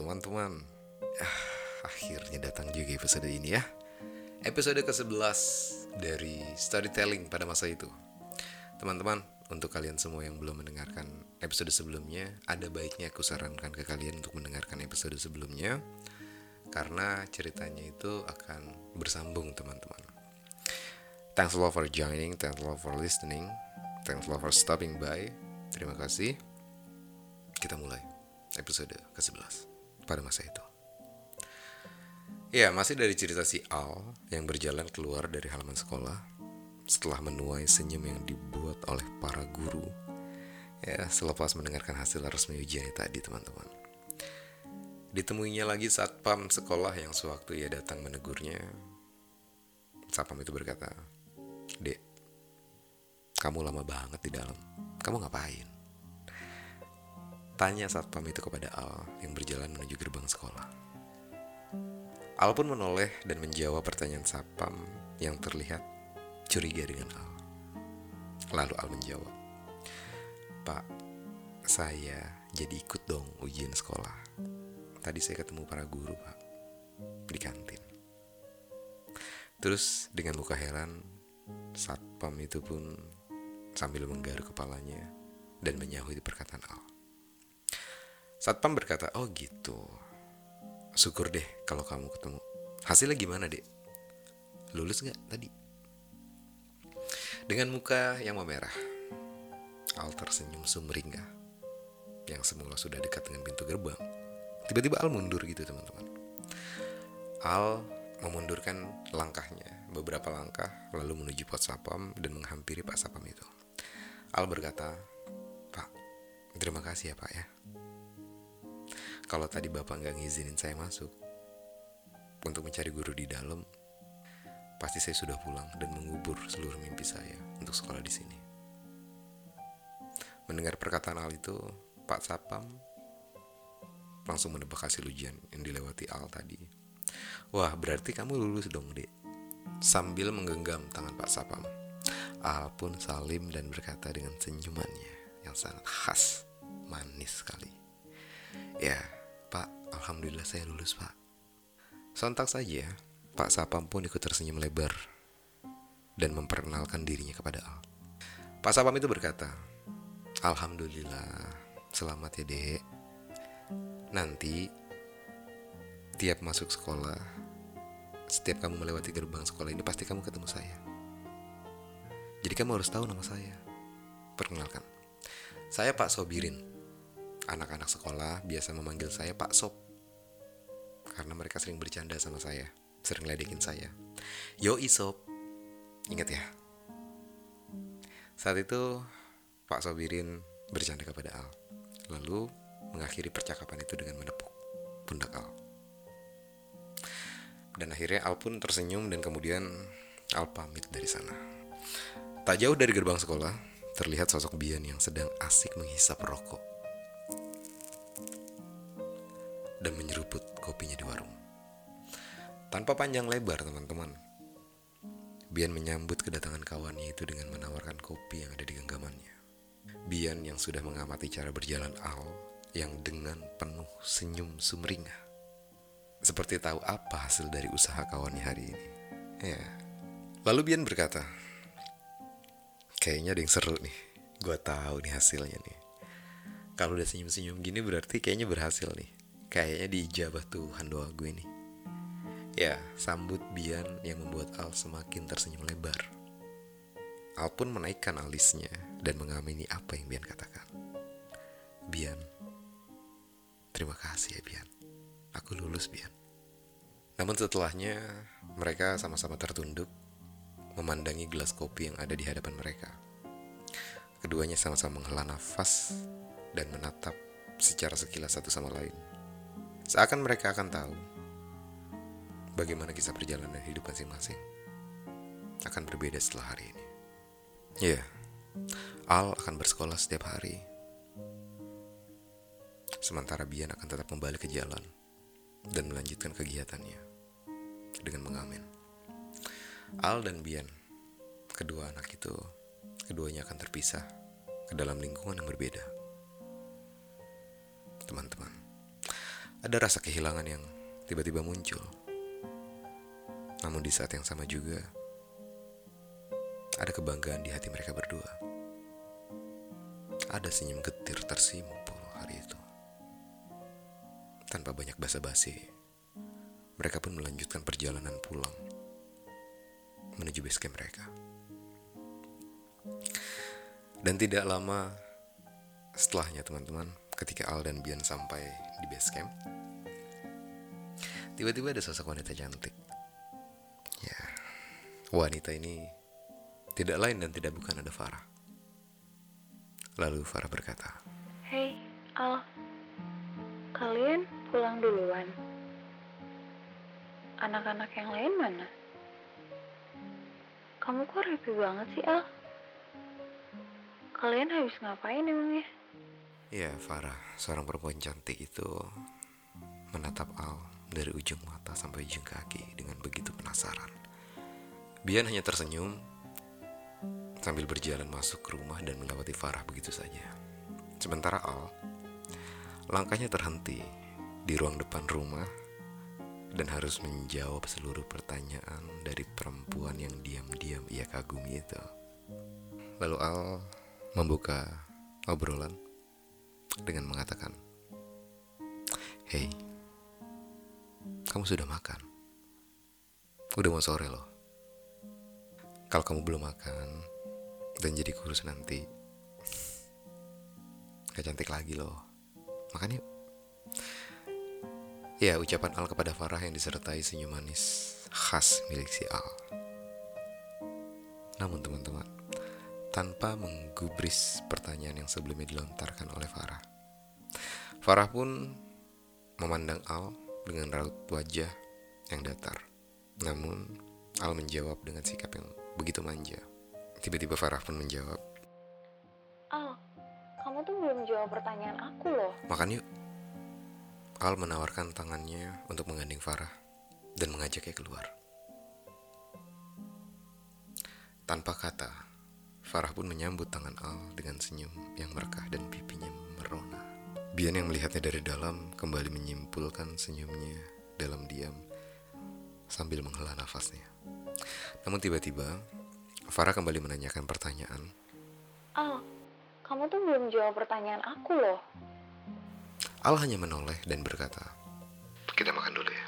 teman-teman. Ah, Akhirnya datang juga episode ini ya. Episode ke-11 dari storytelling pada masa itu. Teman-teman, untuk kalian semua yang belum mendengarkan episode sebelumnya Ada baiknya aku sarankan ke kalian untuk mendengarkan episode sebelumnya Karena ceritanya itu akan bersambung teman-teman. Thanks a lot for joining, thanks a lot for listening Thanks a lot for stopping by. Terima kasih. Kita mulai episode ke-11 pada masa itu. Ya, masih dari cerita si Al yang berjalan keluar dari halaman sekolah setelah menuai senyum yang dibuat oleh para guru. Ya, selepas mendengarkan hasil resmi ujian tadi, teman-teman. Ditemuinya lagi saat pam sekolah yang sewaktu ia datang menegurnya. Satpam itu berkata, Dek, kamu lama banget di dalam. Kamu ngapain? Tanya satpam itu kepada Al yang berjalan menuju gerbang sekolah. Al pun menoleh dan menjawab pertanyaan satpam yang terlihat curiga dengan Al. Lalu Al menjawab, Pak, saya jadi ikut dong ujian sekolah. Tadi saya ketemu para guru, Pak, di kantin. Terus dengan muka heran, satpam itu pun sambil menggaruk kepalanya dan menyahuti perkataan Al. Satpam berkata, oh gitu. Syukur deh kalau kamu ketemu. Hasilnya gimana dek? Lulus nggak tadi? Dengan muka yang memerah, Al tersenyum sumringah yang semula sudah dekat dengan pintu gerbang. Tiba-tiba Al mundur gitu teman-teman. Al memundurkan langkahnya beberapa langkah lalu menuju pos sapam dan menghampiri Pak Sapam itu. Al berkata, Pak, terima kasih ya Pak ya kalau tadi bapak nggak ngizinin saya masuk untuk mencari guru di dalam, pasti saya sudah pulang dan mengubur seluruh mimpi saya untuk sekolah di sini. Mendengar perkataan Al itu, Pak Sapam langsung menebak hasil ujian yang dilewati Al tadi. Wah, berarti kamu lulus dong, Dek. Sambil menggenggam tangan Pak Sapam, Al pun salim dan berkata dengan senyumannya yang sangat khas, manis sekali. Ya, Pak, Alhamdulillah saya lulus pak. Sontak saja, Pak Sapam pun ikut tersenyum lebar dan memperkenalkan dirinya kepada Al. Pak Sapam itu berkata, Alhamdulillah, selamat ya dek. Nanti, tiap masuk sekolah, setiap kamu melewati gerbang sekolah ini pasti kamu ketemu saya. Jadi kamu harus tahu nama saya. Perkenalkan, saya Pak Sobirin anak-anak sekolah biasa memanggil saya Pak Sob. Karena mereka sering bercanda sama saya, sering ledekin saya. Yo Sob, ingat ya. Saat itu Pak Sobirin bercanda kepada Al, lalu mengakhiri percakapan itu dengan menepuk pundak Al. Dan akhirnya Al pun tersenyum dan kemudian Al pamit dari sana. Tak jauh dari gerbang sekolah, terlihat sosok Bian yang sedang asik menghisap rokok. Dan menyeruput kopinya di warung. Tanpa panjang lebar, teman-teman. Bian menyambut kedatangan kawannya itu dengan menawarkan kopi yang ada di genggamannya. Bian yang sudah mengamati cara berjalan Al yang dengan penuh senyum sumringah. Seperti tahu apa hasil dari usaha kawannya hari ini. Ya. Lalu Bian berkata, Kayaknya ada yang seru nih. Gue tahu nih hasilnya nih. Kalau udah senyum-senyum gini berarti kayaknya berhasil nih kayaknya diijabah Tuhan doa gue nih. Ya, sambut Bian yang membuat Al semakin tersenyum lebar. Al pun menaikkan alisnya dan mengamini apa yang Bian katakan. Bian, terima kasih ya Bian. Aku lulus Bian. Namun setelahnya, mereka sama-sama tertunduk memandangi gelas kopi yang ada di hadapan mereka. Keduanya sama-sama menghela nafas dan menatap secara sekilas satu sama lain. Seakan mereka akan tahu bagaimana kisah perjalanan hidup masing-masing akan berbeda setelah hari ini. Ya, yeah, Al akan bersekolah setiap hari. Sementara Bian akan tetap kembali ke jalan dan melanjutkan kegiatannya dengan mengamen. Al dan Bian, kedua anak itu, keduanya akan terpisah ke dalam lingkungan yang berbeda. Teman-teman, Ada rasa kehilangan yang tiba-tiba muncul. Namun di saat yang sama juga ada kebanggaan di hati mereka berdua. Ada senyum getir tersimpul hari itu. Tanpa banyak basa-basi, mereka pun melanjutkan perjalanan pulang menuju base camp mereka. Dan tidak lama setelahnya teman-teman, ketika Al dan Bian sampai di base camp, tiba-tiba ada sosok wanita cantik. Ya, wanita ini tidak lain dan tidak bukan ada Farah. Lalu Farah berkata, Hei, Al. Kalian pulang duluan. Anak-anak yang lain mana? Kamu kok rapi banget sih, Al? Kalian habis ngapain emangnya? Ya, Farah, seorang perempuan cantik itu menatap Al dari ujung mata sampai ujung kaki dengan begitu penasaran. Bian hanya tersenyum sambil berjalan masuk ke rumah dan melewati Farah begitu saja. Sementara Al, langkahnya terhenti di ruang depan rumah dan harus menjawab seluruh pertanyaan dari perempuan yang diam-diam ia kagumi itu. Lalu Al membuka obrolan dengan mengatakan, "Hei, kamu sudah makan? Udah mau sore loh. Kalau kamu belum makan dan jadi kurus nanti, gak cantik lagi loh. Makan yuk." Ya, ucapan Al kepada Farah yang disertai senyum manis khas milik si Al. Namun teman-teman, tanpa menggubris pertanyaan yang sebelumnya dilontarkan oleh Farah. Farah pun memandang Al dengan raut wajah yang datar. Namun, Al menjawab dengan sikap yang begitu manja. Tiba-tiba Farah pun menjawab, Al, kamu tuh belum jawab pertanyaan aku loh. Makan yuk. Al menawarkan tangannya untuk menggandeng Farah dan mengajaknya keluar. Tanpa kata, Farah pun menyambut tangan Al dengan senyum yang merekah dan pipinya merona. Bian yang melihatnya dari dalam kembali menyimpulkan senyumnya dalam diam sambil menghela nafasnya. Namun tiba-tiba, Farah kembali menanyakan pertanyaan. Al, kamu tuh belum jawab pertanyaan aku loh. Al hanya menoleh dan berkata, Kita makan dulu ya.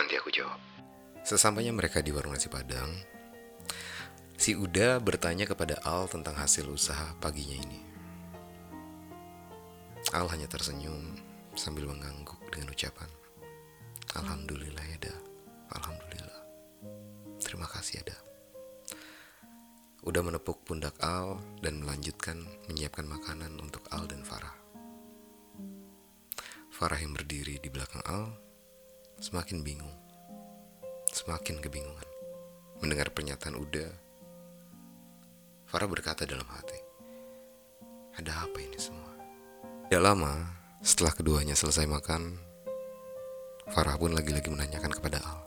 Nanti aku jawab. Sesampainya mereka di warung nasi padang, si Uda bertanya kepada Al tentang hasil usaha paginya ini. Al hanya tersenyum sambil mengangguk dengan ucapan, Alhamdulillah ya, Da. Alhamdulillah. Terima kasih ya, Da. Udah menepuk pundak Al dan melanjutkan menyiapkan makanan untuk Al dan Farah. Farah yang berdiri di belakang Al semakin bingung, semakin kebingungan. Mendengar pernyataan Uda, Farah berkata dalam hati, ada apa ini semua? Tidak lama setelah keduanya selesai makan, Farah pun lagi-lagi menanyakan kepada Al.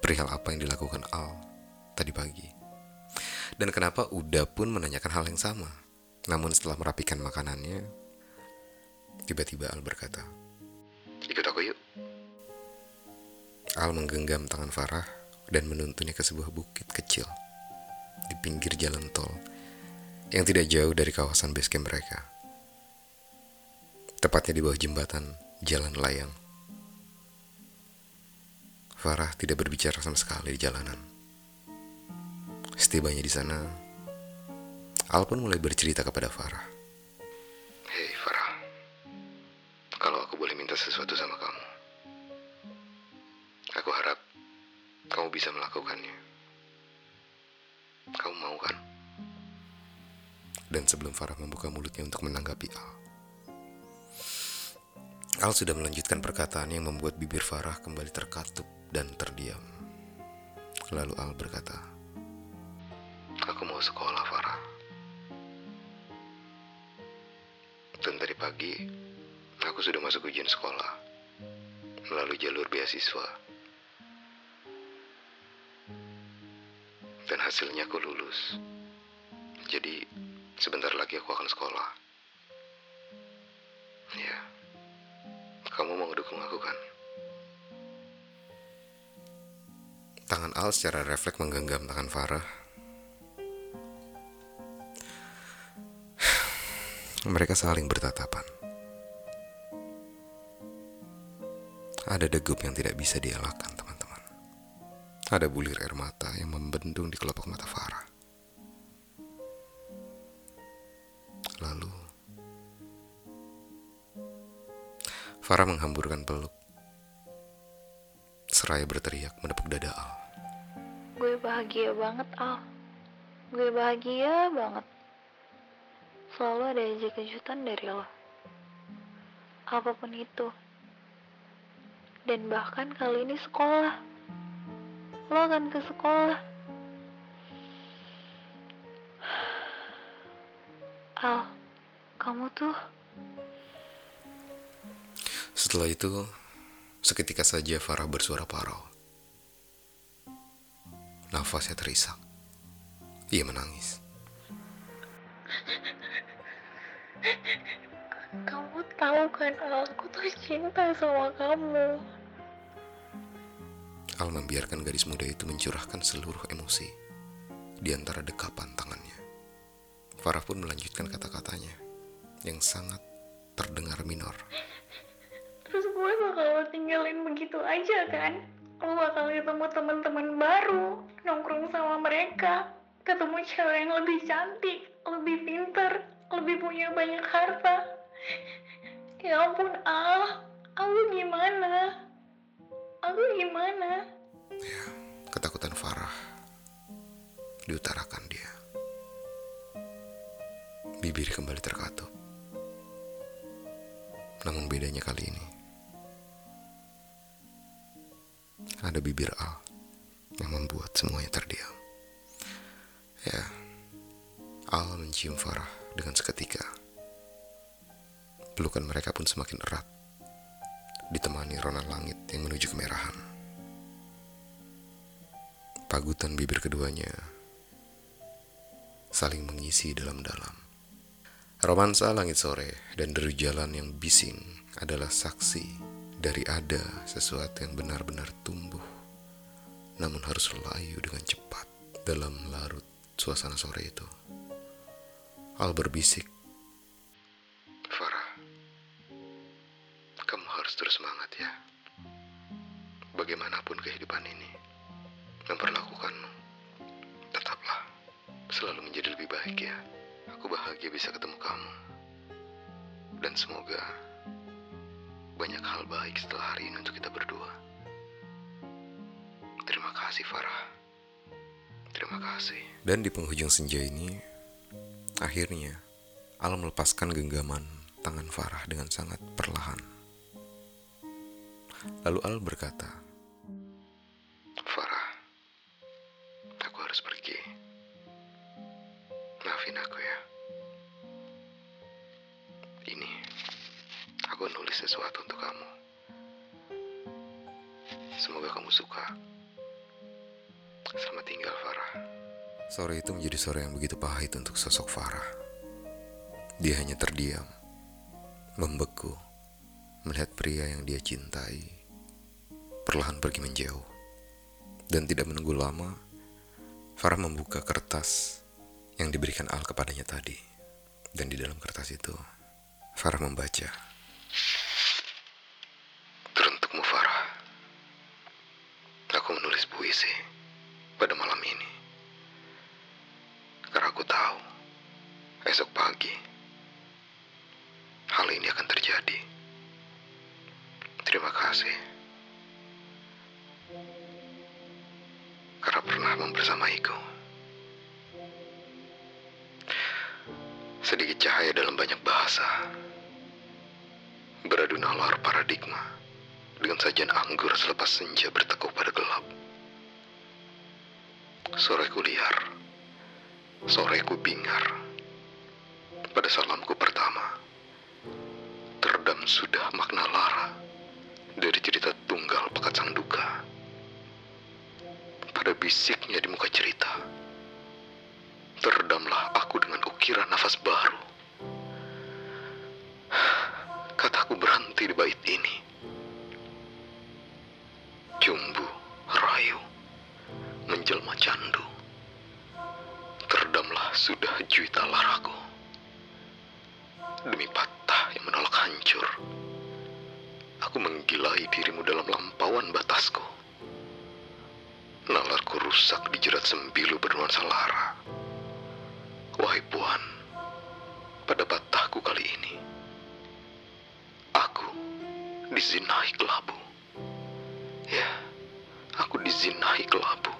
Perihal apa yang dilakukan Al tadi pagi. Dan kenapa Uda pun menanyakan hal yang sama. Namun setelah merapikan makanannya, tiba-tiba Al berkata, Ikut aku yuk. Al menggenggam tangan Farah dan menuntunnya ke sebuah bukit kecil di pinggir jalan tol yang tidak jauh dari kawasan base camp mereka. Tepatnya di bawah jembatan jalan layang. Farah tidak berbicara sama sekali di jalanan. Setibanya di sana, Al pun mulai bercerita kepada Farah. Hei Farah, kalau aku boleh minta sesuatu sama kamu, aku harap kamu bisa melakukannya. Kamu mau kan? Dan sebelum Farah membuka mulutnya untuk menanggapi Al, Al sudah melanjutkan perkataan yang membuat bibir Farah kembali terkatup dan terdiam. Lalu Al berkata, Aku mau sekolah, Farah. Dan tadi pagi, aku sudah masuk ujian sekolah melalui jalur beasiswa. Dan hasilnya aku lulus. Jadi, sebentar lagi aku akan sekolah. Ya, aku lakukan. Tangan Al secara refleks menggenggam tangan Farah. Mereka saling bertatapan. Ada degup yang tidak bisa dielakkan. Ada bulir air mata yang membendung di kelopak mata Farah. Lalu, Farah menghamburkan peluk. Seraya berteriak menepuk dada Al. Gue bahagia banget, Al. Gue bahagia banget. Selalu ada aja kejutan dari lo. Apa pun itu. Dan bahkan kali ini sekolah. Lo akan ke sekolah. Al, kamu tuh Setelah itu, seketika saja Farah bersuara parau. Nafasnya terisak. Ia menangis. Kamu tahu kan, Al, aku tuh cinta sama kamu. Al membiarkan gadis muda itu mencurahkan seluruh emosi di antara dekapan tangannya. Farah pun melanjutkan kata-katanya yang sangat terdengar minor. Terus gue bakal tinggalin begitu aja kan? Lo bakal ketemu teman-teman baru, nongkrong sama mereka, ketemu cewek yang lebih cantik, lebih pinter, lebih punya banyak harta. Ya ampun, Al, aku gimana? Aku gimana? Ketakutan Farah diutarakan dia. Bibir kembali terkatup. Namun bedanya kali ini, ada bibir Al yang membuat semuanya terdiam. Ya, Al mencium Farah dengan seketika. Pelukan mereka pun semakin erat, ditemani rona langit yang menuju kemerahan. Pagutan bibir keduanya saling mengisi dalam-dalam. Romansa langit sore dan deru jalan yang bising adalah saksi dari ada sesuatu yang benar-benar tumbuh, namun harus layu dengan cepat dalam larut suasana sore itu. Al berbisik, terus semangat ya. Bagaimanapun kehidupan ini memperlakukanmu, tetaplah selalu menjadi lebih baik ya. Aku bahagia bisa ketemu kamu. Dan semoga banyak hal baik setelah hari ini untuk kita berdua. Terima kasih Farah. Terima kasih. Dan di penghujung senja ini, akhirnya Al melepaskan genggaman tangan Farah dengan sangat perlahan. Lalu Al berkata, Farah, aku harus pergi. Maafin aku ya. Ini, aku nulis sesuatu untuk kamu. Semoga kamu suka. Selamat tinggal, Farah. Sore itu menjadi sore yang begitu pahit untuk sosok Farah. Dia hanya terdiam, membeku, melihat pria yang dia cintai, perlahan pergi menjauh. Dan tidak menunggu lama, Farah membuka kertas yang diberikan Al kepadanya tadi. Dan di dalam kertas itu, Farah membaca. Teruntukmu Farah, aku menulis puisi pada malam ini. Karena aku tahu, esok pagi, hal ini akan terjadi. Terima kasih. Karena pernah membersamaiku. Sedikit cahaya dalam banyak bahasa. Beradu nalar paradigma dengan sajian anggur selepas senja bertekuk pada gelap. Soreku liar, soreku bingar. Pada salamku pertama, teredam sudah makna lara dari cerita tunggal pekat sang duka. Pada bisiknya di muka cerita, terdamlah aku dengan ukiran nafas baru. Kataku berhenti di bait ini. Jumbu, rayu, menjelma candu. Terdamlah sudah juita laraku. Demi patah. Dirimu dalam lampauan batasku. Nalarku rusak dijerat sembilu bernuansa lara. Wahai Puan, pada patahku kali ini, aku dizinai kelabu. Ya, aku dizinai kelabu.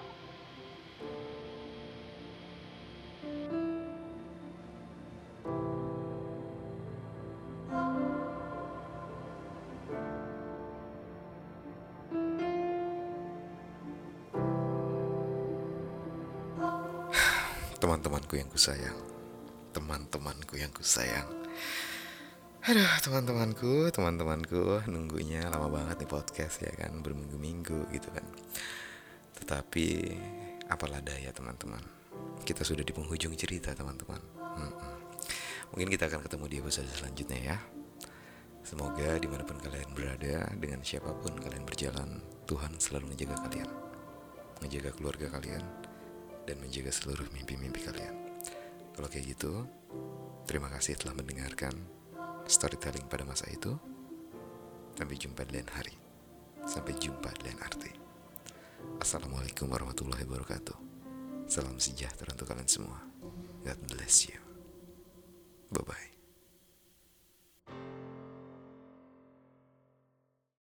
Teman-temanku yang kusayang. Teman-temanku yang kusayang. Aduh teman-temanku, teman-temanku Nunggunya lama banget nih podcast ya kan Berminggu-minggu gitu kan. Tetapi apalah daya teman-teman. Kita sudah di penghujung cerita teman-teman. Mungkin kita akan ketemu di episode selanjutnya ya. Semoga di mana pun kalian berada Dengan siapa pun kalian berjalan Tuhan selalu menjaga kalian. Menjaga keluarga kalian dan menjaga seluruh mimpi-mimpi kalian. Kalau kayak gitu, terima kasih telah mendengarkan storytelling pada masa itu. Sampai jumpa di lain hari. Sampai jumpa di lain arti. Assalamualaikum warahmatullahi wabarakatuh. Salam sejahtera untuk kalian semua. God bless you. Bye-bye.